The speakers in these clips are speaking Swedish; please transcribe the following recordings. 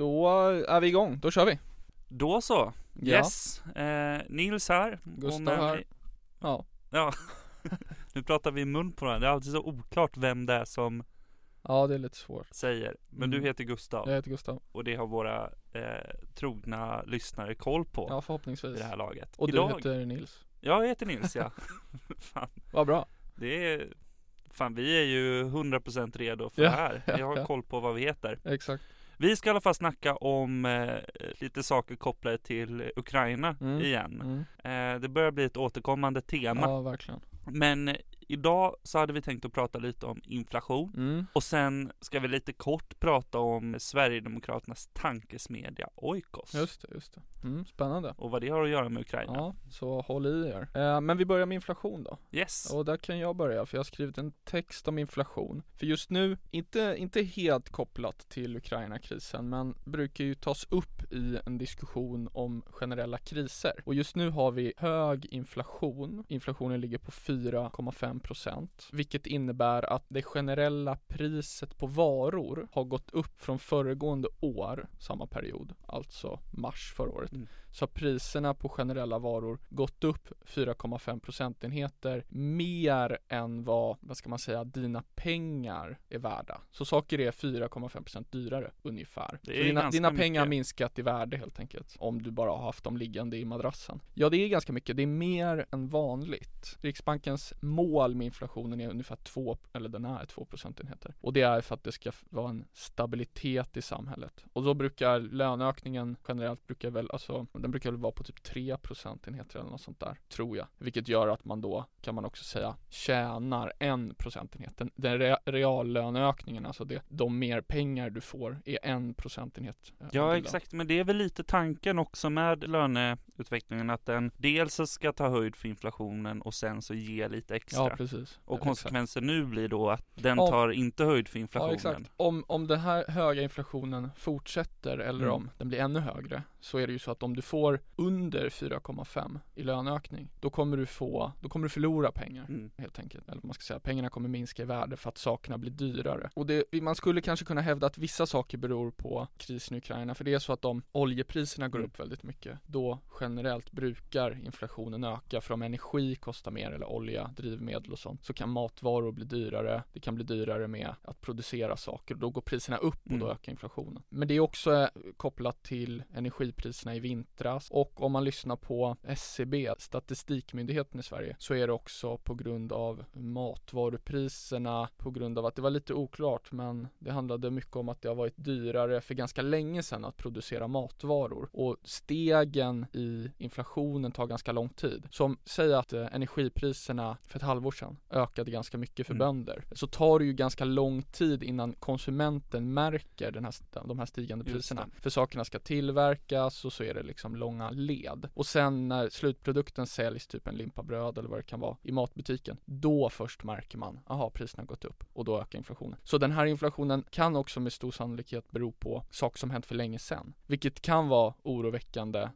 Då är vi igång, då kör vi. Då så. Ja. Yes. Eh, Nils här. Gustav här. mig- Ja, Ja. nu pratar vi i mun på varandra. Det är alltid så oklart vem det är som ja det är lite svårt. säger. Men Mm. du heter Gustav. Jag heter Gustav. Och det har våra eh, trogna lyssnare koll på Ja, förhoppningsvis. det här laget. Och Idag, du heter Nils. Ja, jag heter Nils ja. Fan, Vad bra. det är... Fan, vi är ju 100% redo för Ja, det här. Vi har ja. koll på vad vi heter. Exakt. Vi ska i alla fall snacka om eh, lite saker kopplade till Ukraina Mm. igen. Mm. Eh, det börjar bli ett återkommande tema. Ja, verkligen. Men idag så hade vi tänkt att prata lite om inflation. Mm. Och sen ska vi lite kort prata om Sverigedemokraternas tankesmedja Oikos. Just det, just det. Mm. Spännande. Och vad det har att göra med Ukraina. Ja, så håll i er. Eh, men vi börjar med inflation då. Yes. Och där kan jag börja, för jag har skrivit en text om inflation. För just nu, inte, inte helt kopplat till Ukraina-krisen, men brukar ju tas upp i en diskussion om generella kriser. Och just nu har vi hög inflation. Inflationen ligger på 4,5 procent, vilket innebär att det generella priset på varor har gått upp från föregående år, samma period, alltså mars förra året. Mm. Så har priserna på generella varor gått upp 4,5 procentenheter mer än vad, vad ska man säga, dina pengar är värda. Så saker är 4,5 procent dyrare ungefär. Det Så är dina, dina pengar har minskat i värde helt enkelt. Om du bara har haft dem liggande i madrassen. Ja, det är ganska mycket. Det är mer än vanligt. Riksbankens mål inflationen är ungefär 2, eller den är 2 procentenheter. Och det är för att det ska vara en stabilitet i samhället. Och då brukar löneökningen generellt brukar väl, alltså den brukar väl vara på typ 3 procentenheter eller något sånt där, tror jag. Vilket gör att man då, kan man också säga, tjänar en procentenhet. Den, den re, reallöneökningen, alltså det, de mer pengar du får, är en procentenhet. eh, Ja exakt, men det är väl lite tanken också med löneutvecklingen att den dels ska ta höjd för inflationen och sen så ge lite extra. Ja, precis. och konsekvensen nu blir då att den Ja. tar inte höjd för Ja, inflationen. exakt. Om, om den här höga inflationen fortsätter eller Mm. om den blir ännu högre så är det ju så att om du får under 4,5 i löneökning då kommer du få, då kommer du förlora pengar Mm. helt enkelt. Eller man ska säga, pengarna kommer minska i värde för att sakerna blir dyrare. Och det, man skulle kanske kunna hävda att vissa saker beror på krisen i Ukraina för det är så att om oljepriserna går Mm. upp väldigt mycket då generellt brukar inflationen öka för om energi kostar mer eller olja, drivmedel och sånt så kan matvaror bli dyrare. Det kan bli dyrare med att producera saker och då går priserna upp och då Mm. ökar inflationen. Men det är också eh, kopplat till energipriserna i vintras och om man lyssnar på SCB, statistikmyndigheten i Sverige, så är det också på grund av matvarupriserna, på grund av att det var lite oklart, men det handlade mycket om att det har varit dyrare för ganska länge sedan att producera matvaror och stegen i inflationen tar ganska lång tid. Som säg att eh, energipriserna för ett halvår sedan ökade ganska mycket för Mm. bönder, så tar det ju ganska lång tid innan konsumenten märker den här, de här stigande priserna. För sakerna ska tillverkas och så är det liksom långa led. Och sen när slutprodukten säljs, typ en limpa bröd eller vad det kan vara, i matbutiken, då först märker man, aha, priserna har gått upp och då ökar inflationen. Så den här inflationen kan också med stor sannolikhet bero på saker som hänt för länge sedan. Vilket kan vara oroväckande,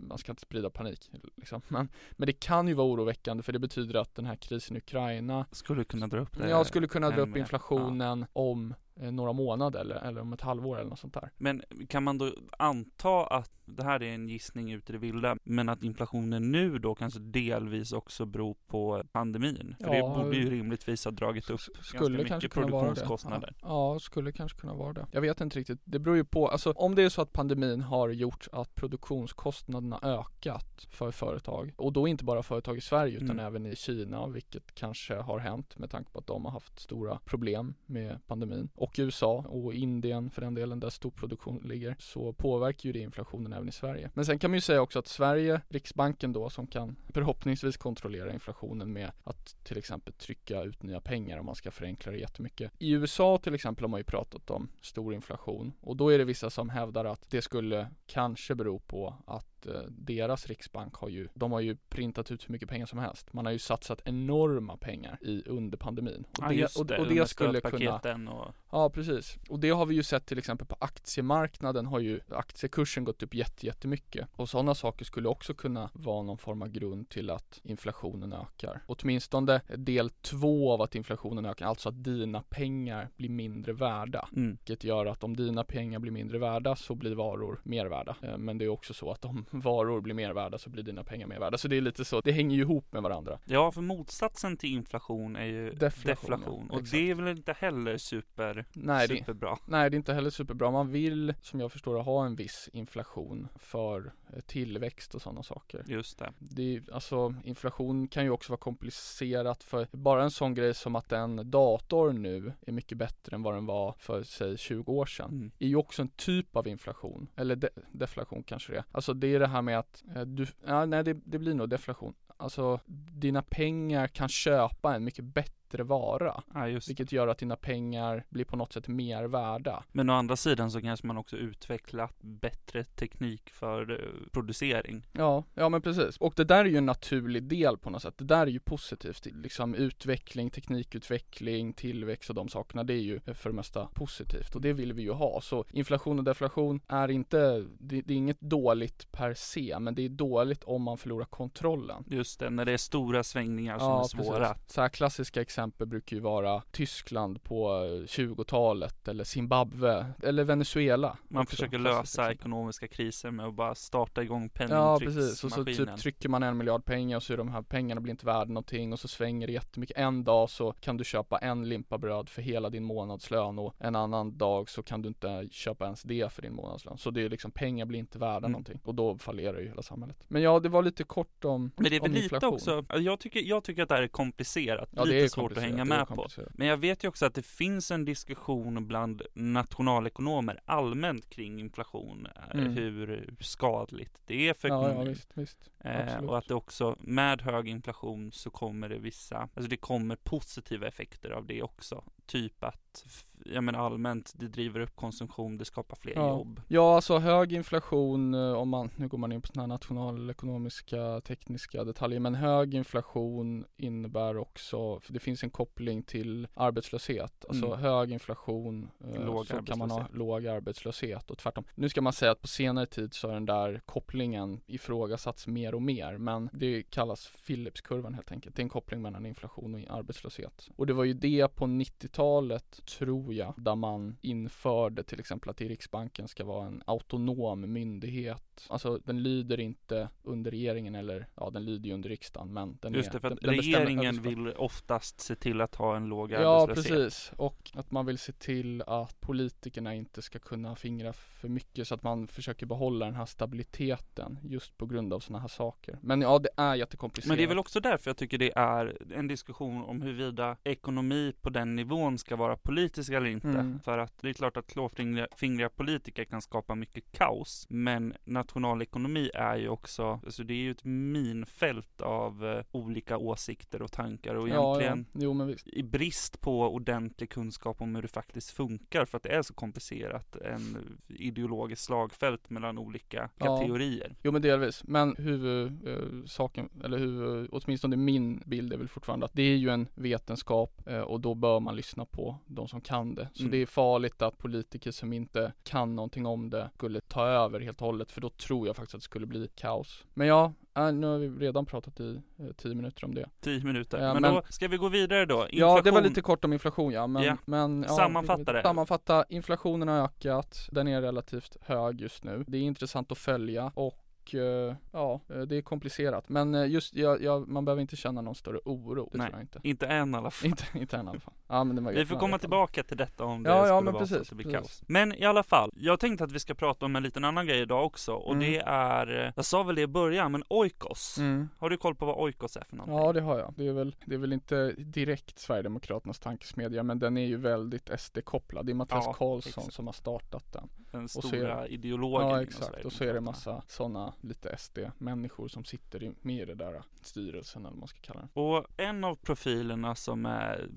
man ska inte sprida panik liksom. men, men det kan ju vara oroväckande för det betyder att den här krisen Ukraina Skulle kunna dra upp det. jag skulle kunna dra upp inflationen om eh, några månader eller, eller om ett halvår eller något sånt där. Men kan man då anta att, det här är en gissning ut i det vilda, men att inflationen nu då kanske delvis också beror på pandemin? För Ja, det borde ju rimligtvis ha dragit upp S- ganska mycket kanske kunna vara det. produktionskostnader. Ja, ja, skulle kanske kunna vara det. Jag vet inte riktigt. Det beror ju på, alltså om det är så att pandemin har gjort att produktionskostnaderna ökat för företag och då inte bara företag i Sverige utan Mm. även i Kina, vilket kanske har hänt med tanke på att de har haft stora problem med pandemin och och USA och Indien för den delen där stor produktion ligger så påverkar ju det inflationen även i Sverige. Men sen kan man ju säga också att Sverige, Riksbanken då som kan förhoppningsvis kontrollera inflationen med att till exempel trycka ut nya pengar om man ska förenkla det jättemycket. I USA till exempel har man ju pratat om stor inflation och då är det vissa som hävdar att det skulle kanske bero på att eh, deras riksbank har ju, de har ju printat ut hur mycket pengar som helst. Man har ju satsat enorma pengar i under pandemin. Och Ja just det, och, och de det skulle kunna och Ja precis, och det har vi ju sett till exempel på aktiemarknaden har ju aktiekursen gått upp jätte, jättemycket. Och sådana saker skulle också kunna vara någon form av grund till att inflationen ökar. Åtminstone del två av att inflationen ökar, alltså att dina pengar blir mindre värda. Mm. Vilket gör att om dina pengar blir mindre värda så blir varor mer värda. Eh, Men det är också så att om varor blir mer värda så blir dina pengar mer värda. Så det är lite så, det hänger ju ihop med varandra. Ja, för motsatsen till inflation är ju Deflation, deflation. ja, och exakt. det är väl inte heller super, Nej, det, superbra. nej, det är inte heller superbra. Man vill, som jag förstår det, ha en viss inflation för tillväxt och sådana saker. Just det. Det är, alltså inflation kan ju också vara komplicerat för bara en sån grej som att en dator nu är mycket bättre än vad den var för säg 20 år sedan. Mm. är ju också en typ av inflation, eller de- deflation kanske det är. Alltså det är det här med att eh, du, ja, nej det, det blir nog deflation. Alltså dina pengar kan köpa en mycket bättre vara. Ja. Vilket gör att dina pengar blir på något sätt mer värda. Men å andra sidan så kanske man också utvecklat bättre teknik för eh, producering. Ja, ja men precis. Och det där är ju en naturlig del på något sätt. Det där är ju positivt. Liksom utveckling, teknikutveckling, tillväxt och de sakerna. Det är ju för det mesta positivt och det vill vi ju ha. Så inflation och deflation är inte, det, det är inget dåligt per se, men det är dåligt om man förlorar kontrollen. Just det, när det är stora svängningar som är svåra. precis. Så här klassiska exempel brukar ju vara Tyskland på eh, 20-talet eller Zimbabwe eller Venezuela. Man också, försöker lösa exempel. ekonomiska kriser med att bara starta igång Ja precis, och så penningtrycksmaskinen. typ trycker man en miljard pengar och så är de här pengarna blir inte värda någonting och så svänger det jättemycket. En dag så kan du köpa en limpa bröd för hela din månadslön och en annan dag så kan du inte köpa ens det för din månadslön. Så det är liksom, pengar blir inte värda Mm. någonting och då fallerar ju hela samhället. Men ja, det var lite kort om Men det är väl lite också, jag tycker, jag tycker att det här är komplicerat, Ja, lite är svårt att komplicerat, hänga med på. Men jag vet ju också att det finns en diskussion bland nationalekonomer allmänt kring inflation, eh, Mm. hur skadligt det är för Ja, ja visst, visst. Eh, och att det också, med hög inflation så kommer det vissa, alltså det kommer positiva effekter av det också. Typ att, jag menar allmänt, det driver upp konsumtion, det skapar fler Ja. jobb. Ja, alltså hög inflation, eh, om man, nu går man in på sådana här nationalekonomiska tekniska detaljer, men hög inflation innebär också, för det finns en koppling till arbetslöshet. Alltså Mm. hög inflation, eh, Låg så kan man ha låg arbetslöshet och tvärtom. Nu ska man säga att på senare tid så har den där kopplingen ifrågasatts mer och mer, men det kallas Philipskurvan helt enkelt. Det är en koppling mellan inflation och arbetslöshet. Och det var ju det på 90-talet, tror jag, där man införde till exempel att i Riksbanken ska vara en autonom myndighet. Alltså den lyder inte under regeringen eller, ja den lyder ju under riksdagen men den Just är, det, för att den regeringen vill oftast se till att ha en låg Ja arbetslöshet. precis och att man vill se till att politikerna inte ska kunna fingra för mycket så att man försöker behålla den här stabiliteten just på grund av sådana här saker. Men ja det är jättekomplicerat. Men det är väl också därför jag tycker det är en diskussion om huruvida ekonomi på den nivån ska vara politisk eller inte. Mm. För att det är klart att klåfingriga fingriga politiker kan skapa mycket kaos. Men nationalekonomi är ju också, alltså det är ju ett minfält av eh, olika åsikter och tankar och ja, egentligen ja, jo men visst. i brist på ordentlig kunskap om hur det faktiskt funkar för att det är så komplicerat en ideologiskt slagfält mellan olika Ja. teorier. Jo men delvis, men huvudsaken, eller huvud, åtminstone min bild är väl fortfarande att det är ju en vetenskap eh, och då bör man lyssna på de som kan det. Så Mm. det är farligt att politiker som inte kan någonting om det skulle ta över helt och hållet för då tror jag faktiskt att det skulle bli kaos. Men ja, äh, nu har vi redan pratat i eh, tio minuter om det. Tio minuter. Men, men- då ska vi gå vidare då. Ja, det var Inflation. lite kort om inflation ja, men, Ja. men ja, Sammanfatta det. Sammanfatta, inflationen har ökat, den är relativt hög just nu. Det är intressant att följa och eh, ja, eh, det är komplicerat. Men just, ja, ja, man behöver inte känna någon större oro, det Nej. tror jag inte. Inte än i alla fall. Inte, inte än i alla fall. Ja, men det var Vi får komma tillbaka till detta om det Ja, ja, skulle men vara så precis, att det blir kaos. Men i alla fall, jag tänkte att vi ska prata om en liten annan grej idag också och Mm. det är, jag sa väl det i början, men Oikos. Mm. Har du koll på vad Oikos är för någonting? Ja det har jag. Det är, väl, det är väl inte direkt Sverigedemokraternas tankesmedja men den är ju väldigt SD-kopplad. Det är Mattias Ja, Karlsson exakt. som har startat den. Den så är stora ideologen Ja exakt. Och så är det massa sådana lite SD-människor som sitter i, med i det där styrelsen eller vad man ska kalla den. Och en av profilerna som är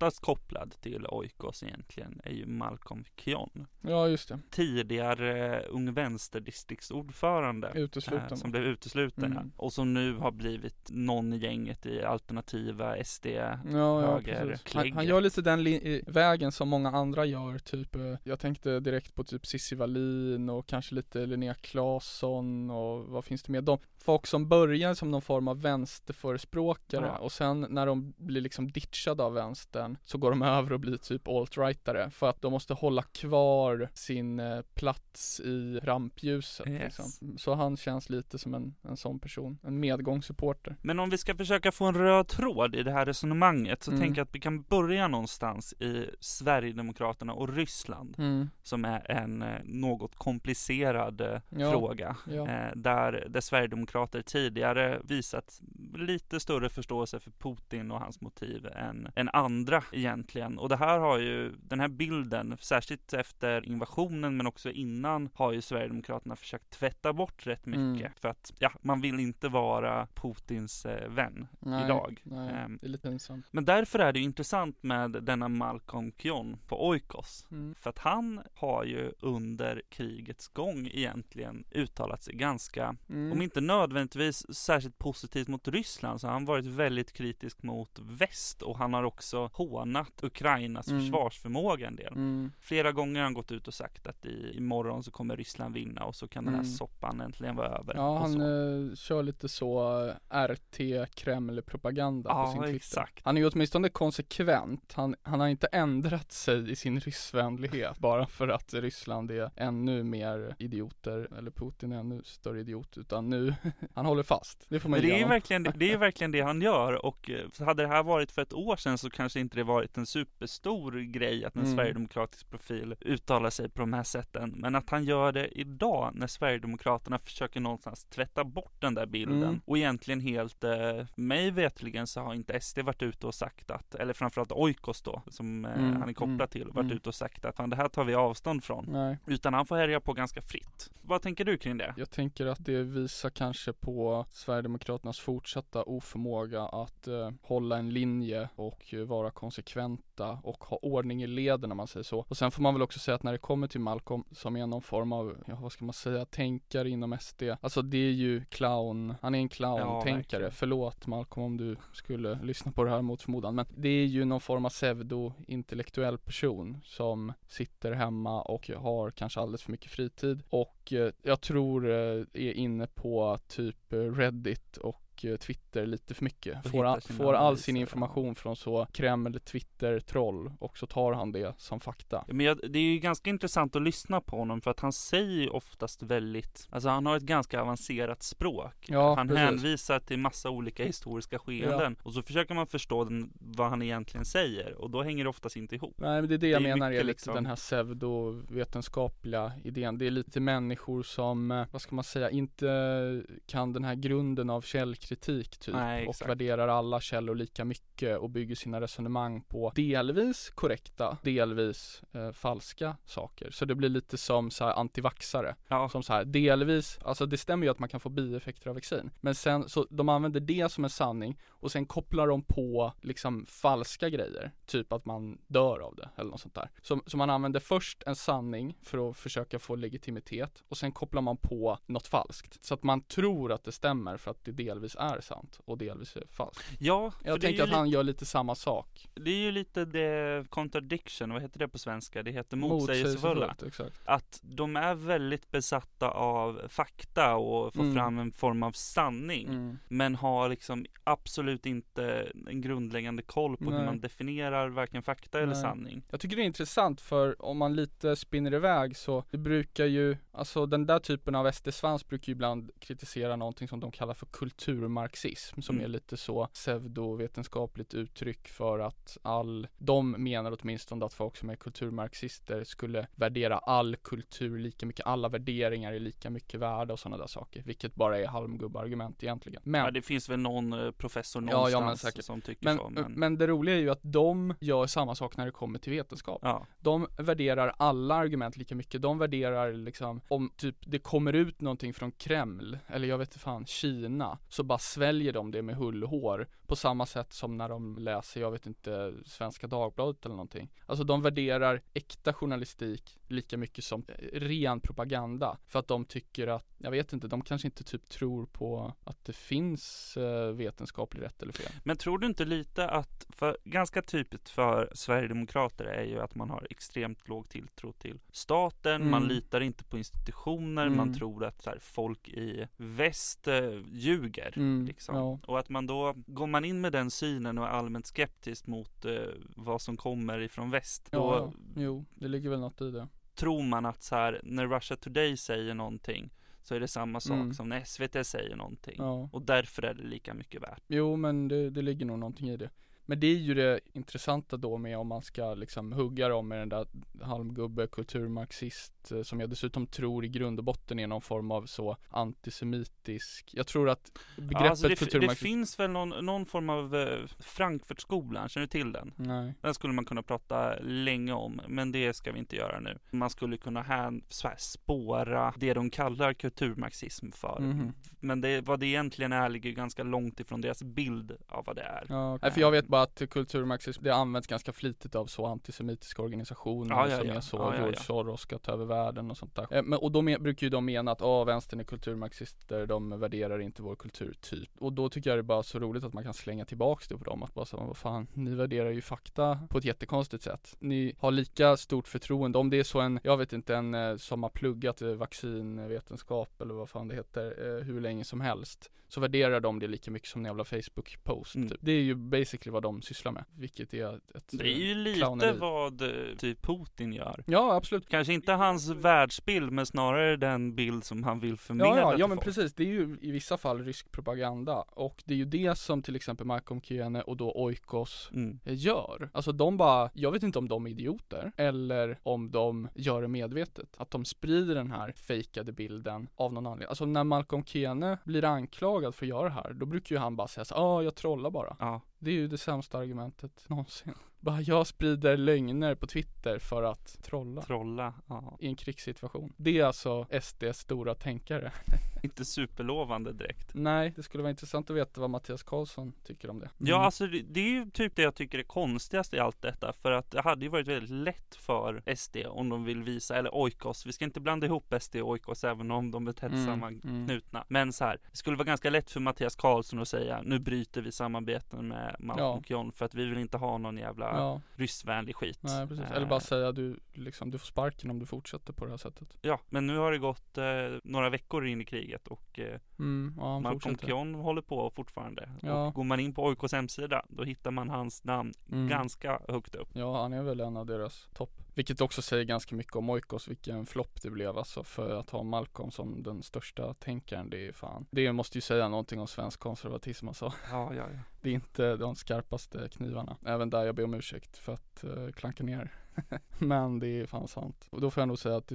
tätast kopplad till Oikos egentligen är ju Malcolm Kion. Ja just det. Tidigare Ung Vänster-distriktsordförande. Utesluten. Eh, som blev utesluten Mm. ja. och som nu har blivit någon i gänget i alternativa SD Ja, ja höger precis. Han, han gör lite den vägen som många andra gör, typ eh, Jag tänkte direkt på typ typ Cissi Wallin och kanske lite Linnea Claesson och vad finns det mer? De folk som börjar som någon form av vänsterförespråkare ja. och sen när de blir liksom ditchade av vänstern så går de över och blir typ alt-rightare för att de måste hålla kvar sin eh, plats i rampljuset. Yes. Liksom. Så han känns lite som en, en sån person, en medgångssupporter. Men om vi ska försöka få en röd tråd i det här resonemanget så mm. tänker jag att vi kan börja någonstans i Sverigedemokraterna och Ryssland mm. som är en eh, något komplicerad eh, ja. fråga. Ja. Där, där Sverigedemokrater tidigare visat lite större förståelse för Putin och hans motiv än, än andra egentligen. Och det här har ju, den här bilden, särskilt efter invasionen men också innan, har ju Sverigedemokraterna försökt tvätta bort rätt mycket. Mm. För att, ja, man vill inte vara Putins eh, vän nej, idag. Nej, um, det är lite ensamt. Men därför är det ju intressant med denna Malcolm Kyon på Oikos. Mm. För att han har ju under krigets gång egentligen uttalat sig ganska, mm. om inte nödvändigtvis särskilt positivt mot Ryssland, så har han varit väldigt kritisk mot väst och han har också hånat Ukrainas mm. försvarsförmåga en del. Mm. Flera gånger har han gått ut och sagt att i, imorgon så kommer Ryssland vinna och så kan den här mm. soppan äntligen vara över. Ja, han uh, kör lite så uh, RT Kreml-propaganda ja, på sin Twitter. Exakt. Han är ju åtminstone konsekvent. Han, han har inte ändrat sig i sin ryssvänlighet bara för att Ryssland är ännu mer idioter, eller Putin är ännu större idiot, utan nu, han håller fast. Det får man Men det är ju verkligen, det är verkligen det han gör och eh, hade det här varit för ett år sedan så kanske inte det varit en superstor grej att en mm. sverigedemokratisk profil uttalar sig på de här sätten. Men att han gör det idag när Sverigedemokraterna försöker någonstans tvätta bort den där bilden mm. och egentligen helt, eh, mig vetligen så har inte SD varit ute och sagt att, eller framförallt Oikos då, som eh, mm. han är kopplad mm. till, varit mm. ute och sagt att fan det här tar vi avstånd från. Nej. Utan han får härja på ganska fritt. Vad tänker du kring det? Jag tänker att det visar kanske på Sverigedemokraternas fortsatta oförmåga att eh, hålla en linje och eh, vara konsekventa och ha ordning i leden om man säger så. Och sen får man väl också säga att när det kommer till Malcolm som är någon form av, ja, vad ska man säga, tänkare inom SD. Alltså det är ju clown, han är en clown-tänkare. Ja, Förlåt Malcolm om du skulle lyssna på det här mot förmodan. Men det är ju någon form av pseudo-intellektuell person som sitter hemma och har kanske alldeles för mycket fritid och eh, jag tror eh, är inne på typ Reddit och Eh, Twitter lite för mycket. Får, får all sin information från så Kreml, Twitter, troll och så tar han det som fakta. Men jag, det är ju ganska intressant att lyssna på honom för att han säger oftast väldigt, alltså han har ett ganska avancerat språk. Ja, han precis. hänvisar till massa olika historiska skeenden ja. och så försöker man förstå den, vad han egentligen säger och då hänger det oftast inte ihop. Nej men det är det, det jag menar är lite liksom... den här pseudovetenskapliga idén. Det är lite människor som, eh, vad ska man säga, inte kan den här grunden av källkritik kritik typ Nej, och värderar alla källor lika mycket och bygger sina resonemang på delvis korrekta, delvis eh, falska saker. Så det blir lite som så här antivaxare. Ja. Som så här delvis, alltså det stämmer ju att man kan få bieffekter av vaccin. Men sen så de använder det som en sanning och sen kopplar de på liksom falska grejer. Typ att man dör av det eller något sånt där. Så, så man använder först en sanning för att försöka få legitimitet och sen kopplar man på något falskt. Så att man tror att det stämmer för att det delvis är sant och delvis är falskt. Ja, Jag tänker att han gör lite samma sak. Det är ju lite det contradiction, vad heter det på svenska? Det heter motsägelsefulla. Att de är väldigt besatta av fakta och få mm. fram en form av sanning. Mm. Men har liksom absolut inte en grundläggande koll på Nej. hur man definierar varken fakta Nej. eller sanning. Jag tycker det är intressant för om man lite spinner iväg så det brukar ju, alltså den där typen av SD-svans brukar ju ibland kritisera någonting som de kallar för kultur marxism som mm. är lite så pseudovetenskapligt uttryck för att all, de menar åtminstone att folk som är kulturmarxister skulle värdera all kultur lika mycket, alla värderingar är lika mycket värda och sådana där saker, vilket bara är halmgubbargument egentligen. Men ja, det finns väl någon eh, professor någonstans ja, ja, men säkert. som tycker men, så. Men... men det roliga är ju att de gör samma sak när det kommer till vetenskap. Ja. De värderar alla argument lika mycket. De värderar liksom om typ det kommer ut någonting från Kreml eller jag vet inte fan Kina så bara sväljer de det med hull och hår på samma sätt som när de läser, jag vet inte, Svenska Dagbladet eller någonting. Alltså de värderar äkta journalistik lika mycket som ren propaganda. För att de tycker att, jag vet inte, de kanske inte typ tror på att det finns eh, vetenskaplig rätt eller fel. Men tror du inte lite att, för ganska typiskt för Sverigedemokrater är ju att man har extremt låg tilltro till staten, mm. man litar inte på institutioner, mm. man tror att här, folk i väst eh, ljuger. Mm. Liksom. Ja. Och att man då, går man in med den synen och är allmänt skeptisk mot eh, vad som kommer ifrån väst, då ja, jo, det ligger väl något i det. Tror man att så här, när Russia Today säger någonting så är det samma sak mm. som när SVT säger någonting. Ja. Och därför är det lika mycket värt. Jo, men det, det ligger nog någonting i det. Men det är ju det intressanta då med om man ska liksom hugga dem med den där halmgubbe kulturmarxist eh, som jag dessutom tror i grund och botten är någon form av så antisemitisk Jag tror att begreppet ja, alltså det, kulturmarxist Det finns väl någon, någon form av eh, Frankfurtskolan, känner du till den? Nej Den skulle man kunna prata länge om, men det ska vi inte göra nu Man skulle kunna här, så här spåra det de kallar kulturmarxism för mm. Men det, vad det egentligen är ligger ganska långt ifrån deras bild av vad det är ja, okay. Nej, för jag vet bara att kulturmarxism, det används ganska flitigt av så antisemitiska organisationer ja, ja, som ja. är så, ja, George Soros ska ta över världen och sånt där. Eh, men, och då med, brukar ju de mena att, ja vänstern är kulturmarxister, de värderar inte vår kultur, typ. Och då tycker jag det är bara så roligt att man kan slänga tillbaks det på dem, att bara så, vad fan, ni värderar ju fakta på ett jättekonstigt sätt. Ni har lika stort förtroende, om det är så en, jag vet inte, en eh, som har pluggat vaccinvetenskap eller vad fan det heter, eh, hur länge som helst, så värderar de det lika mycket som en jävla Facebook-post. Mm. Typ. Det är ju basically vad de sysslar med, vilket är ett Det är ju lite clowneri. vad eh, typ Putin gör. Ja, absolut. Kanske inte hans världsbild, men snarare den bild som han vill förmedla Ja, ja, ja men folk. precis. Det är ju i vissa fall rysk propaganda och det är ju det som till exempel Malcolm Kyene och då Oikos mm. gör. Alltså de bara, jag vet inte om de är idioter eller om de gör det medvetet. Att de sprider den här fejkade bilden av någon anledning. Alltså när Malcolm Kyene blir anklagad för att göra det här, då brukar ju han bara säga så ja ah, jag trollar bara. Ja. Det är ju det sämsta argumentet någonsin. Bara jag sprider lögner på Twitter för att trolla. Trolla, ja. I en krigssituation. Det är alltså SDs stora tänkare. Inte superlovande direkt. Nej, det skulle vara intressant att veta vad Mattias Karlsson tycker om det. Mm. Ja, alltså det, det, är ju typ det jag tycker är konstigast i allt detta. För att det hade ju varit väldigt lätt för SD om de vill visa, eller Oikos. Vi ska inte blanda ihop SD och Oikos även om de är tätt mm, sammanknutna. Mm. Men så här, det skulle vara ganska lätt för Mattias Karlsson att säga nu bryter vi samarbeten med Malcolm ja. för att vi vill inte ha någon jävla ja. ryssvänlig skit. Nej, precis. Eller bara eh. säga du, liksom, du får sparken om du fortsätter på det här sättet. Ja, men nu har det gått eh, några veckor in i kriget och eh, mm, ja, Malcolm Kion håller på fortfarande. Ja. Och går man in på Oikos hemsida, då hittar man hans namn mm. ganska högt upp. Ja, han är väl en av deras topp vilket också säger ganska mycket om Oikos, vilken flopp det blev alltså för att ha Malcolm som den största tänkaren, det är fan Det måste ju säga någonting om svensk konservatism alltså Ja, ja, ja Det är inte de skarpaste knivarna, även där jag ber om ursäkt för att uh, klanka ner Men det är fan sant. Och då får jag nog säga att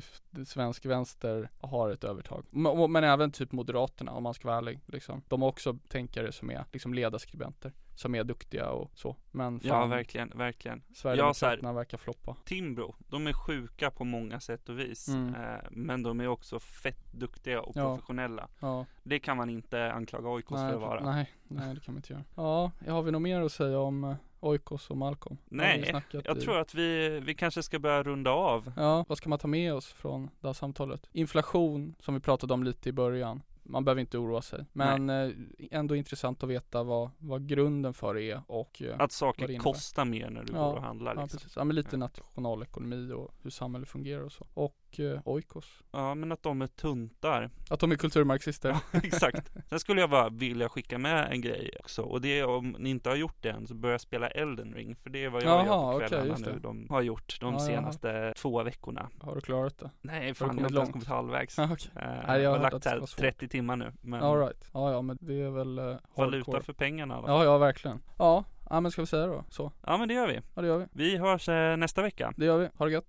svensk vänster har ett övertag. Men, men, även typ Moderaterna om man ska vara ärlig. Liksom. De har också tänkare som är liksom ledarskribenter som är duktiga och så. Men fan, Ja verkligen, verkligen. Sverigedemokraterna ja, verkar floppa. Timbro, de är sjuka på många sätt och vis. Mm. Eh, men de är också fett duktiga och ja. professionella. Ja. Det kan man inte anklaga OIK för att vara. Nej, nej det kan man inte göra. Ja, har vi något mer att säga om eh, Oikos och Malcolm? Nej, jag i... tror att vi, vi kanske ska börja runda av. Ja, vad ska man ta med oss från det här samtalet? Inflation, som vi pratade om lite i början man behöver inte oroa sig. Men Nej. Eh, ändå intressant att veta vad, vad grunden för det är och eh, Att saker kostar mer när du ja, går och handlar liksom. Ja, precis. Ja, men lite nationalekonomi och hur samhället fungerar och så. Och eh, Oikos. Ja, men att de är tuntar. Att de är kulturmarxister. Ja, exakt. Sen skulle jag bara vilja skicka med en grej också. Och det är om ni inte har gjort det än så börja spela Elden Ring. För det är vad jag Jaha, gör på kvällarna okay, nu. De har gjort de ja, senaste ja. två veckorna. Har du klarat det? Nej, fan jag har inte ens kommit halvvägs. okay. uh, Nej, jag har lagt här 30 timmar nu. Men All right. Ja, ja, men det är väl uh, Valuta för pengarna alla Ja, ja, verkligen. Ja, ja men ska vi säga då så? Ja, men det gör vi. Ja, det gör vi. Vi hörs eh, nästa vecka. Det gör vi. Ha det gött.